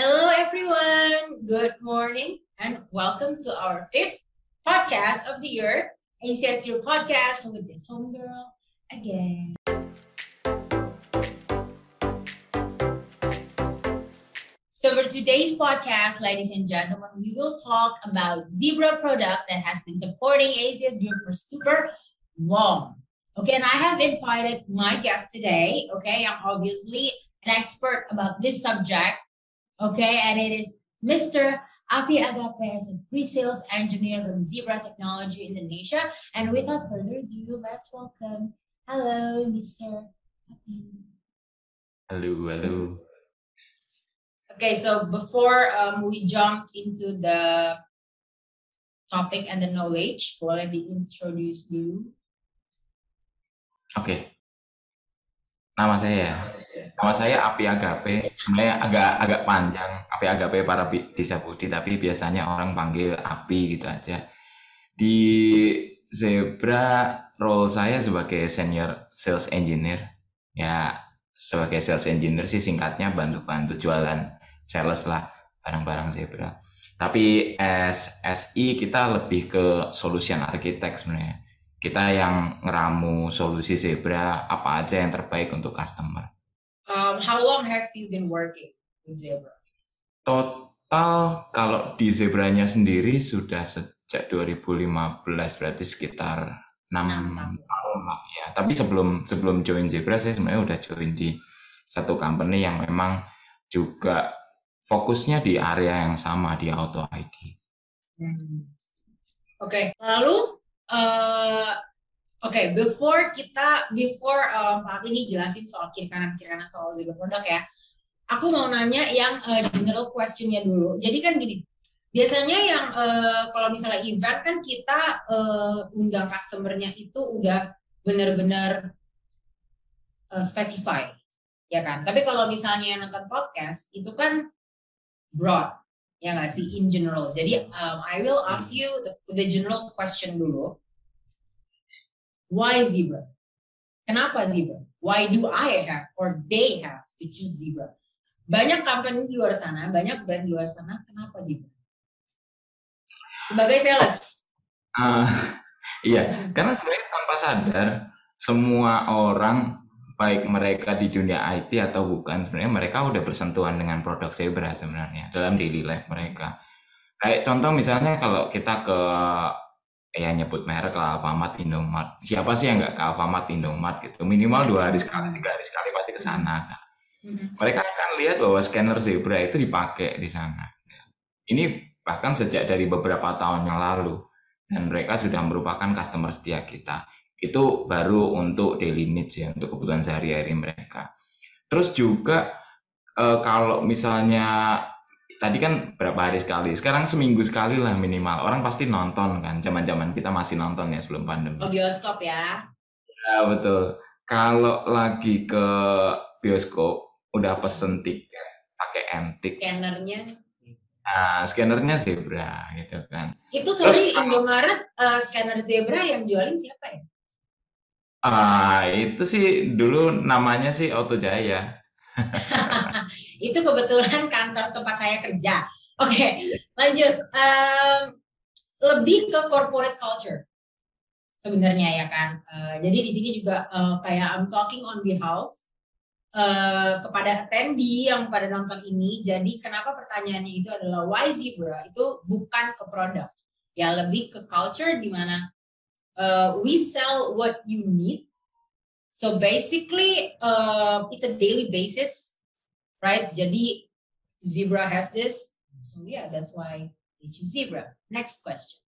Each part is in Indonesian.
Hello, everyone. Good morning, and welcome to our fifth podcast of the year. ACS Your Podcast with this homegirl again. So for today's podcast, ladies and gentlemen, we will talk about Zebra product that has been supporting ACS Group for super long. Okay, and I have invited my guest today. Okay, I'm obviously an expert about this subject. Okay, and it is Mr. Api Agape as a pre-sales engineer from Zebra Technology Indonesia. And without further ado, let's welcome. Hello, Mr. Api. Hello, hello. Okay, so before um, we jump into the topic and the knowledge, boleh di-introduce dulu. Oke. Nama saya Nama saya Api Agape. Sebenarnya agak agak panjang. Api Agape para bisa budi, tapi biasanya orang panggil Api gitu aja. Di Zebra role saya sebagai senior sales engineer. Ya, sebagai sales engineer sih singkatnya bantu-bantu jualan sales lah barang-barang Zebra. Tapi as SI kita lebih ke solution architect sebenarnya. Kita yang ngeramu solusi Zebra apa aja yang terbaik untuk customer. Um, how long have you been working with Zebra? Total kalau di Zebranya sendiri sudah sejak 2015 berarti sekitar 6 tahun lah ya. Tapi sebelum sebelum join Zebra saya sebenarnya udah join di satu company yang memang juga fokusnya di area yang sama di auto ID. Hmm. Oke, okay. lalu uh, Oke, okay, before kita before um, Pak ini jelasin soal kiri kanan kiri kanan soal zebra produk ya, aku mau nanya yang uh, general questionnya dulu. Jadi kan gini, biasanya yang uh, kalau misalnya event kan kita uh, undang customernya itu udah benar-benar uh, specify, ya kan? Tapi kalau misalnya nonton podcast itu kan broad, ya nggak sih in general. Jadi um, I will ask you the, the general question dulu Why zebra? Kenapa zebra? Why do I have or they have to choose zebra? Banyak company di luar sana, banyak brand di luar sana, kenapa zebra? Sebagai sales. Uh, iya, karena sebenarnya tanpa sadar semua orang baik mereka di dunia IT atau bukan sebenarnya mereka udah bersentuhan dengan produk Zebra sebenarnya dalam daily life mereka. Kayak contoh misalnya kalau kita ke ya nyebut merek lah Alfamart, Indomart. Siapa sih yang nggak ke Alfamart, Indomart gitu? Minimal dua hari sekali, tiga hari sekali pasti ke sana. Kan? Mereka akan lihat bahwa scanner zebra itu dipakai di sana. Ini bahkan sejak dari beberapa tahun yang lalu dan mereka sudah merupakan customer setia kita. Itu baru untuk daily needs ya, untuk kebutuhan sehari-hari mereka. Terus juga eh, kalau misalnya tadi kan berapa hari sekali? Sekarang seminggu sekali lah minimal. Orang pasti nonton kan zaman zaman kita masih nonton ya sebelum pandemi. Oh bioskop ya. Ya betul. Kalau lagi ke bioskop udah pesen tiket pakai MTix scannernya nah scannernya zebra gitu kan. Itu sorry Terus, Indomaret uh, scanner zebra yang jualin siapa ya? Ah, itu sih dulu namanya sih Auto Jaya. itu kebetulan kantor tempat saya kerja. Oke, okay, lanjut. Um, lebih ke corporate culture sebenarnya ya kan. Uh, jadi di sini juga uh, kayak I'm talking on behalf uh, kepada attendee yang pada nonton ini. Jadi kenapa pertanyaannya itu adalah why zebra itu bukan ke produk, ya lebih ke culture di mana uh, we sell what you need So basically, uh, it's a daily basis, right? Jadi zebra has this, so yeah, that's why they choose zebra. Next question.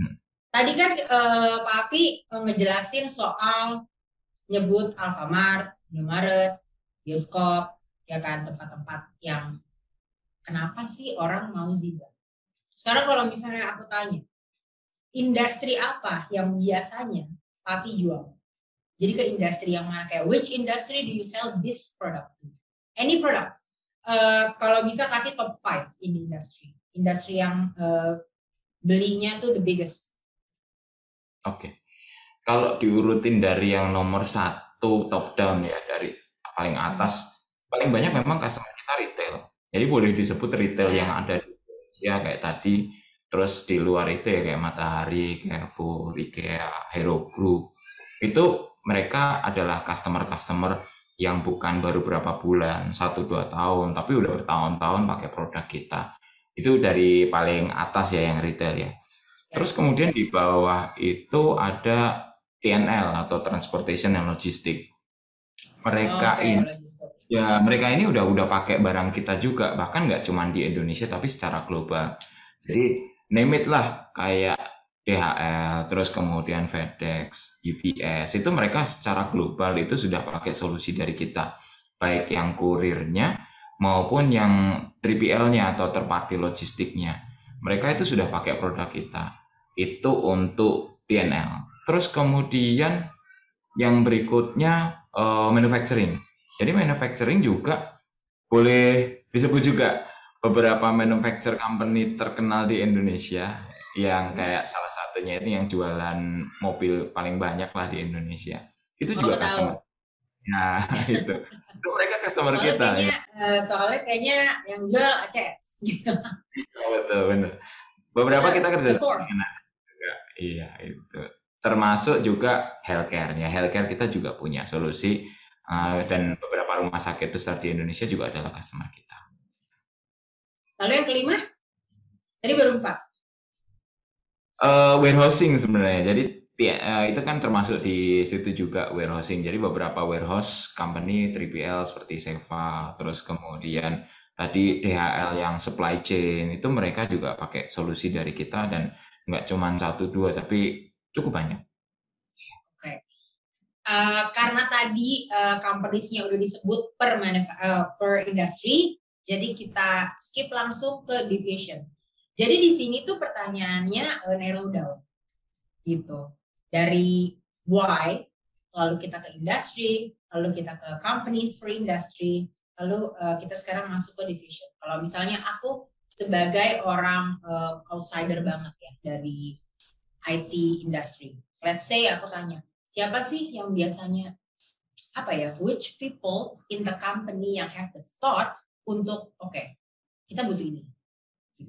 Hmm. Tadi kan uh, Pak Api uh, ngejelasin soal nyebut Alfamart, Indomaret, bioskop, ya kan tempat-tempat yang kenapa sih orang mau zebra? Sekarang kalau misalnya aku tanya, industri apa yang biasanya Papi jual? Jadi ke industri yang mana kayak which industry do you sell this product to? Any product. Uh, kalau bisa kasih top 5 in industry. Industri yang uh, belinya tuh the biggest. Oke. Okay. Kalau diurutin dari yang nomor satu top down ya dari paling atas, paling banyak memang customer kita retail. Jadi boleh disebut retail yang ada di Indonesia kayak tadi. Terus di luar itu ya kayak Matahari, Carrefour, IKEA, Hero Group. Itu mereka adalah customer-customer yang bukan baru berapa bulan, satu dua tahun, tapi udah bertahun-tahun pakai produk kita. Itu dari paling atas ya yang retail ya. Terus kemudian di bawah itu ada TNL atau Transportation and Logistic. Mereka Oke, ini logistik. ya mereka ini udah udah pakai barang kita juga, bahkan nggak cuma di Indonesia tapi secara global. Jadi name it lah kayak DHL, terus kemudian FedEx, UPS, itu mereka secara global itu sudah pakai solusi dari kita, baik yang kurirnya maupun yang 3PL-nya atau third party logistiknya. Mereka itu sudah pakai produk kita. Itu untuk TNL. Terus kemudian yang berikutnya eh, manufacturing. Jadi manufacturing juga boleh disebut juga beberapa manufacturer company terkenal di Indonesia yang kayak salah satunya ini yang jualan mobil paling banyak lah di Indonesia. Itu Oh, juga tahu. customer. Nah, itu. Itu mereka customer Soalnya kita. kayaknya, eh, soalnya kayaknya yang jual ACS. Gitu. Oh, betul, benar. Beberapa kita Yes, kerja dengan juga. Iya, itu. Termasuk juga healthcare ya. Healthcare kita juga punya solusi uh, dan beberapa rumah sakit besar di Indonesia juga adalah customer kita. Lalu yang kelima, tadi baru empat. Uh, warehousing sebenarnya. Jadi uh, itu kan termasuk di situ juga warehousing. Jadi beberapa warehouse company 3PL seperti Seva, terus kemudian tadi DHL yang supply chain itu mereka juga pakai solusi dari kita dan nggak cuma satu dua tapi cukup banyak. Eh, karena tadi uh, companies-nya udah disebut per eh, per industry, jadi kita skip langsung ke division. Jadi di sini tuh pertanyaannya eh, narrow down, gitu. Dari why, lalu kita ke industri, lalu kita ke companies per industry, lalu eh, kita sekarang masuk ke division. Kalau misalnya aku sebagai orang eh, outsider banget ya dari IT industry, let's say aku tanya, siapa sih yang biasanya apa ya which people in the company yang have the thought untuk oke kita butuh ini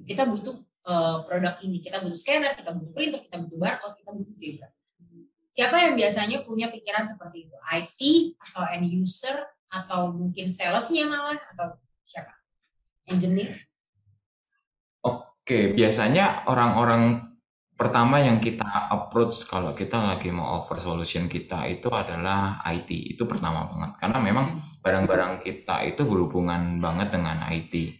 kita butuh uh, produk ini kita butuh scanner kita butuh printer kita butuh barcode kita butuh zebra siapa yang biasanya punya pikiran seperti itu IT atau end user atau mungkin salesnya malah atau siapa engineer Oke, biasanya orang-orang pertama yang kita approach kalau kita lagi mau offer solution kita itu adalah IT. Itu pertama banget. Karena memang barang-barang kita itu berhubungan banget dengan IT.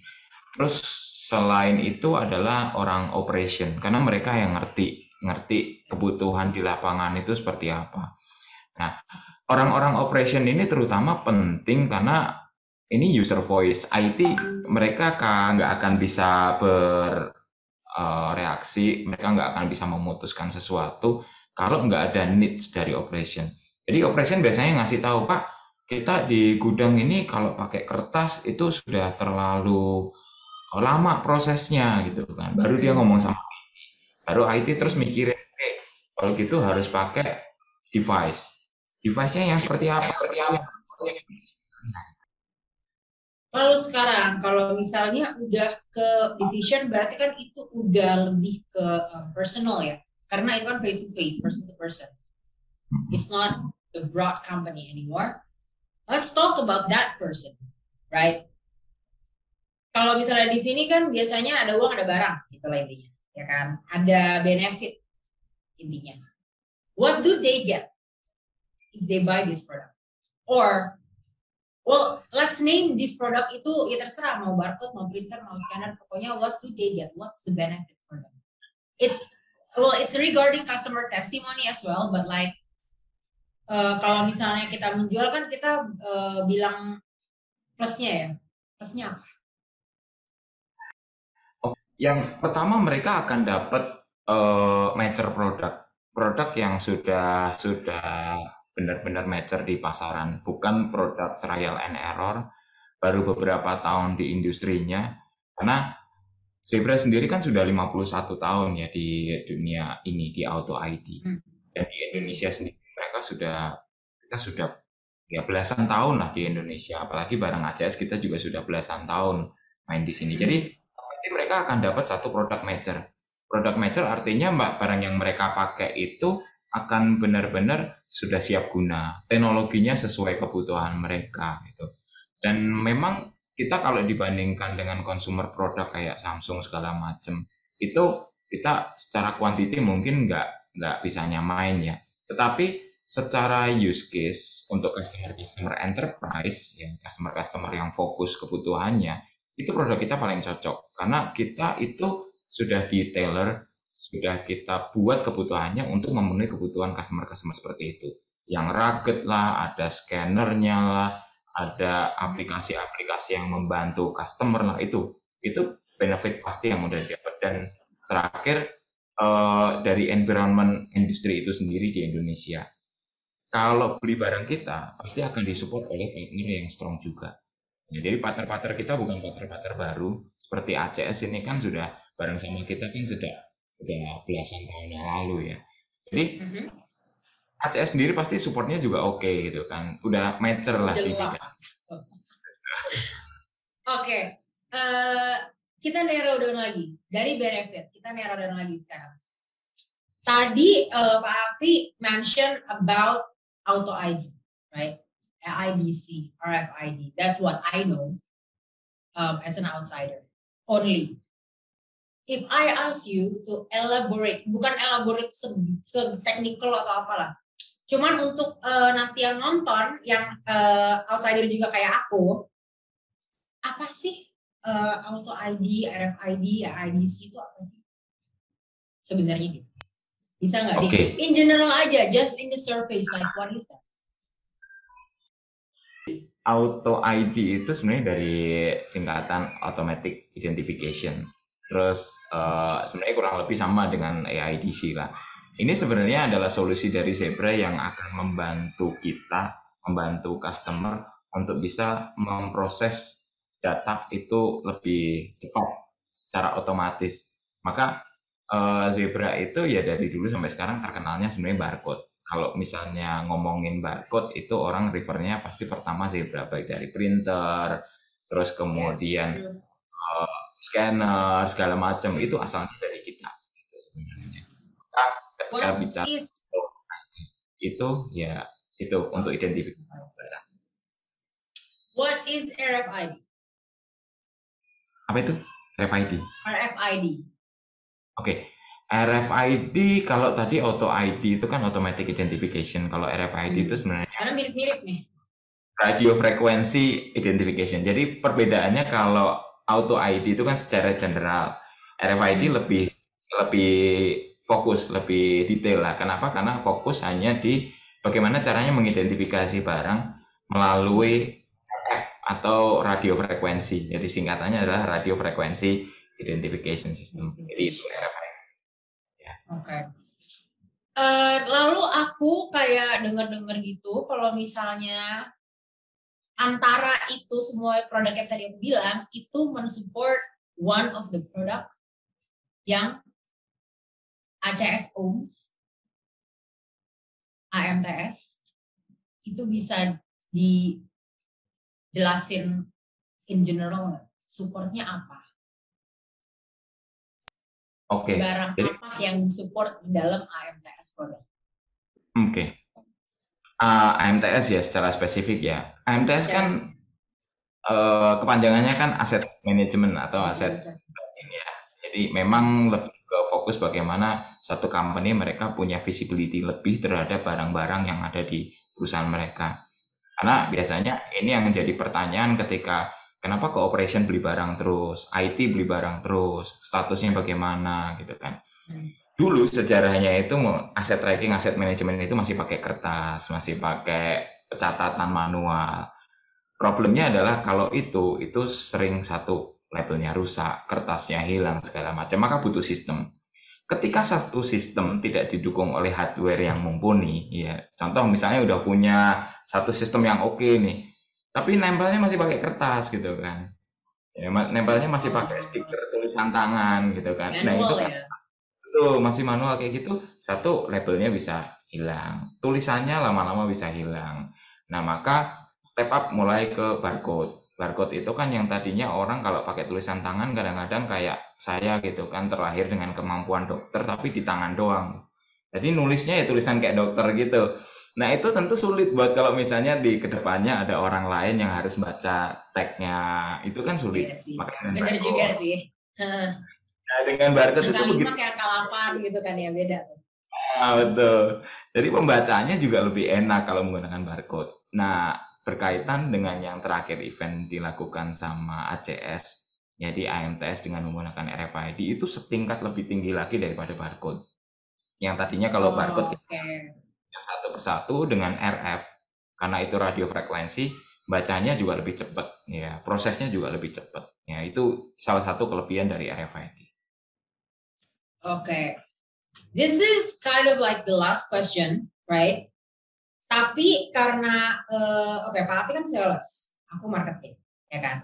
Terus selain itu adalah orang operation karena mereka yang ngerti ngerti kebutuhan di lapangan itu seperti apa. Nah, orang-orang operation ini terutama penting karena ini user voice IT mereka ka- nggak akan bisa ber uh, reaksi, mereka nggak akan bisa memutuskan sesuatu kalau nggak ada needs dari operation. Jadi operation biasanya ngasih tahu Pak, kita di gudang ini kalau pakai kertas itu sudah terlalu lama prosesnya gitu kan. Baru dia ngomong sama IT, baru IT terus mikirin, oke kalau gitu harus pakai device. Device-nya yang seperti apa? Seperti apa? Lalu sekarang kalau misalnya udah ke division berarti kan itu udah lebih ke uh, personal ya. Karena itu kan face to face, person to person. It's not the broad company anymore. Let's talk about that person, right? Kalau misalnya di sini kan biasanya ada uang, ada barang, gitu lah intinya, ya kan? Ada benefit intinya. What do they get if they buy this product? Or Well, let's name this product itu ya terserah mau barcode, mau printer, mau scanner, pokoknya what do they get? What's the benefit for them? It's well, it's regarding customer testimony as well, but like uh, kalau misalnya kita menjual kan kita uh, bilang plusnya ya, plusnya apa? Yang pertama mereka akan dapat uh, mature produk, produk yang sudah sudah benar-benar mature di pasaran, bukan produk trial and error baru beberapa tahun di industrinya. Karena Zebra sendiri kan sudah 51 tahun ya di dunia ini di auto ID. Hmm. Dan di Indonesia sendiri mereka sudah kita sudah ya belasan tahun lah di Indonesia, apalagi barang ACS kita juga sudah belasan tahun main di sini. Jadi pasti mereka akan dapat satu produk matcher. Produk matcher artinya mbak barang yang mereka pakai itu akan benar-benar sudah siap guna, teknologinya sesuai kebutuhan mereka gitu. Dan memang kita kalau dibandingkan dengan consumer produk kayak Samsung segala macam itu kita secara kuantiti mungkin nggak nggak bisa nyamain ya. Tetapi secara use case untuk customer customer enterprise ya customer customer yang fokus kebutuhannya itu produk kita paling cocok karena kita itu sudah di tailor sudah kita buat kebutuhannya untuk memenuhi kebutuhan customer-customer seperti itu. Yang rugged lah, ada scannernya lah, ada aplikasi-aplikasi yang membantu customer lah itu. Itu benefit pasti yang udah dapat. Dan terakhir uh, dari environment industri itu sendiri di Indonesia. Kalau beli barang kita pasti akan disupport oleh partner yang strong juga. Ya, jadi partner-partner kita bukan partner-partner baru seperti ACS ini kan sudah bareng sama kita kan sudah udah belasan tahun yang lalu ya. Jadi mm-hmm. ACS sendiri pasti supportnya juga oke okay, gitu kan, udah mature lah. Oke, okay. uh, eh, kita narrow down lagi dari benefit, kita narrow down lagi sekarang. Tadi uh, Pak Api mention about auto ID, right? IDC, RFID. That's what I know um, as an outsider only if I ask you to elaborate, bukan elaborate se, se technical atau apalah, cuman untuk uh, nanti yang nonton, yang uh, outsider juga kayak aku, apa sih uh, auto ID, RFID, IDC itu apa sih? Sebenarnya gitu. Bisa nggak? Okay. In general aja, just in the surface, like what is that? Auto ID itu sebenarnya dari singkatan Automatic Identification Terus uh, sebenarnya kurang lebih sama dengan AIDC lah. Ini sebenarnya adalah solusi dari Zebra yang akan membantu kita, membantu customer untuk bisa memproses data itu lebih cepat secara otomatis. Maka uh, Zebra itu ya dari dulu sampai sekarang terkenalnya sebenarnya barcode. Kalau misalnya ngomongin barcode itu orang refernya pasti pertama Zebra baik dari printer, terus kemudian yes, uh, scanner segala macam itu asalnya dari kita gitu sebenarnya. Nah, ketika bicara itu ya itu untuk identifikasi barang. What is RFID? Apa itu? RFID. RFID. Oke. Okay. RFID kalau tadi auto ID itu kan automatic identification. Kalau RFID hmm. itu sebenarnya karena mirip-mirip nih. Radio frequency identification. Jadi perbedaannya kalau auto ID itu kan secara general. RFID hmm. lebih lebih fokus, lebih detail lah. Kenapa? Karena fokus hanya di bagaimana caranya mengidentifikasi barang melalui RF atau radio frekuensi. Jadi singkatannya adalah radio frekuensi identification system. Jadi itu RFID. Ya. Oke. Okay. Uh, eh, lalu aku kayak dengar-dengar gitu kalau misalnya antara itu semua produk yang tadi aku bilang itu mensupport one of the product yang ACS owns, AMTS, itu bisa dijelasin in general supportnya apa? Oke. Okay. Barang Jadi, apa yang support di dalam AMTS produk? Oke. Okay uh, AMTS ya secara spesifik ya. AMTS yes. kan uh, kepanjangannya kan aset manajemen atau aset ini ya. Jadi memang lebih ke fokus bagaimana satu company mereka punya visibility lebih terhadap barang-barang yang ada di perusahaan mereka. Karena biasanya ini yang menjadi pertanyaan ketika kenapa ke operation beli barang terus, IT beli barang terus, statusnya bagaimana gitu kan. Hmm dulu sejarahnya itu aset tracking, aset manajemen itu masih pakai kertas, masih pakai catatan manual. Problemnya adalah kalau itu itu sering satu labelnya rusak, kertasnya hilang segala macam, maka butuh sistem. Ketika satu sistem tidak didukung oleh hardware yang mumpuni, ya contoh misalnya udah punya satu sistem yang oke okay nih, tapi nempelnya masih pakai kertas gitu kan, ya nempelnya masih pakai stiker tulisan tangan gitu kan, nah itu kan ya? Tuh, masih manual kayak gitu, satu labelnya bisa hilang, tulisannya lama-lama bisa hilang. Nah, maka step up mulai ke barcode. barcode itu kan yang tadinya orang kalau pakai tulisan tangan kadang-kadang kayak saya gitu kan terlahir dengan kemampuan dokter tapi di tangan doang. Jadi nulisnya ya tulisan kayak dokter gitu. Nah itu tentu sulit buat kalau misalnya di ke depannya ada orang lain yang harus baca tagnya itu kan sulit. Iya sih. Bener juga sih. Nah dengan barcode angka itu begitu. kayak 8 gitu kan ya beda. Ah, betul. Jadi pembacanya juga lebih enak kalau menggunakan barcode. Nah berkaitan dengan yang terakhir event dilakukan sama ACS, jadi AMTS dengan menggunakan RFID itu setingkat lebih tinggi lagi daripada barcode. Yang tadinya kalau oh, barcode okay. Satu persatu dengan RF, karena itu radio frekuensi, bacanya juga lebih cepat, ya prosesnya juga lebih cepat. Ya itu salah satu kelebihan dari RFID. Oke, okay. this is kind of like the last question, right? Tapi karena uh, oke okay, Pak Api kan sales, aku marketing, ya kan.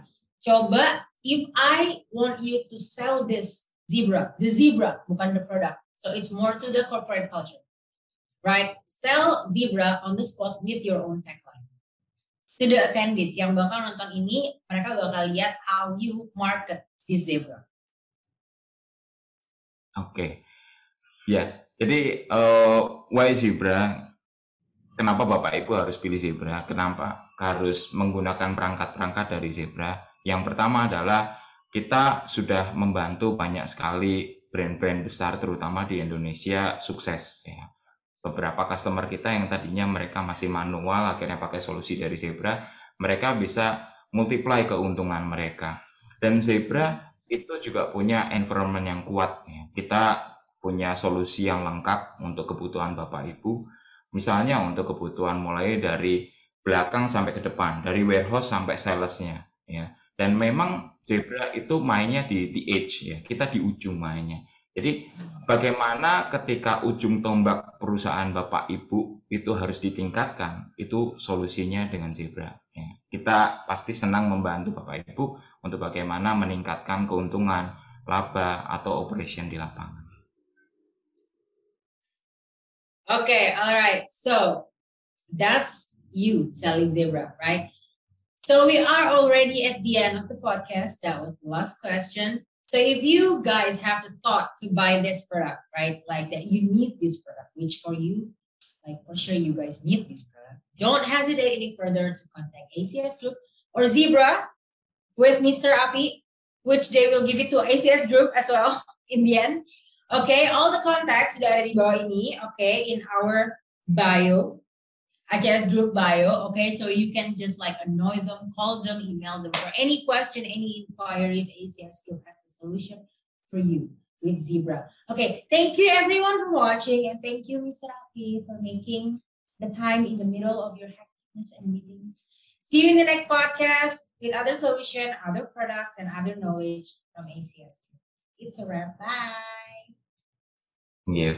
Coba if I want you to sell this zebra, the zebra bukan the product. So it's more to the corporate culture. Right? Sell zebra on the spot with your own tagline. To the attendees yang bakal nonton ini, mereka bakal lihat how you market this zebra. Oke. Okay. Ya, yeah. jadi uh, why zebra? kenapa Bapak Ibu harus pilih zebra? Kenapa harus menggunakan perangkat-perangkat dari zebra? Yang pertama adalah kita sudah membantu banyak sekali brand-brand besar terutama di Indonesia sukses ya. Beberapa customer kita yang tadinya mereka masih manual akhirnya pakai solusi dari Zebra, mereka bisa multiply keuntungan mereka. Dan Zebra itu juga punya environment yang kuat ya. Kita punya solusi yang lengkap untuk kebutuhan Bapak Ibu Misalnya untuk kebutuhan mulai dari belakang sampai ke depan, dari warehouse sampai salesnya, ya. Dan memang Zebra itu mainnya di di edge ya, kita di ujung mainnya. Jadi bagaimana ketika ujung tombak perusahaan Bapak Ibu itu harus ditingkatkan, itu solusinya dengan Zebra. Ya. Kita pasti senang membantu Bapak Ibu untuk bagaimana meningkatkan keuntungan, laba atau operation di lapangan. Okay, all right. So that's you selling zebra, right? So we are already at the end of the podcast. That was the last question. So if you guys have the thought to buy this product, right? Like that you need this product, which for you, like for sure you guys need this product. Don't hesitate any further to contact ACS Group or Zebra with Mr. Api, which they will give it to ACS Group as well in the end. okay, all the contacts sudah ada di bawah ini, okay, in our bio, ACS group bio, okay, so you can just like annoy them, call them, email them for any question, any inquiries, ACS group has the solution for you with Zebra. Okay, thank you everyone for watching and thank you, Mr. Aki, for making the time in the middle of your hecticness and meetings. See you in the next podcast with other solution, other products, and other knowledge from ACS. It's a wrap. Bye. Yeah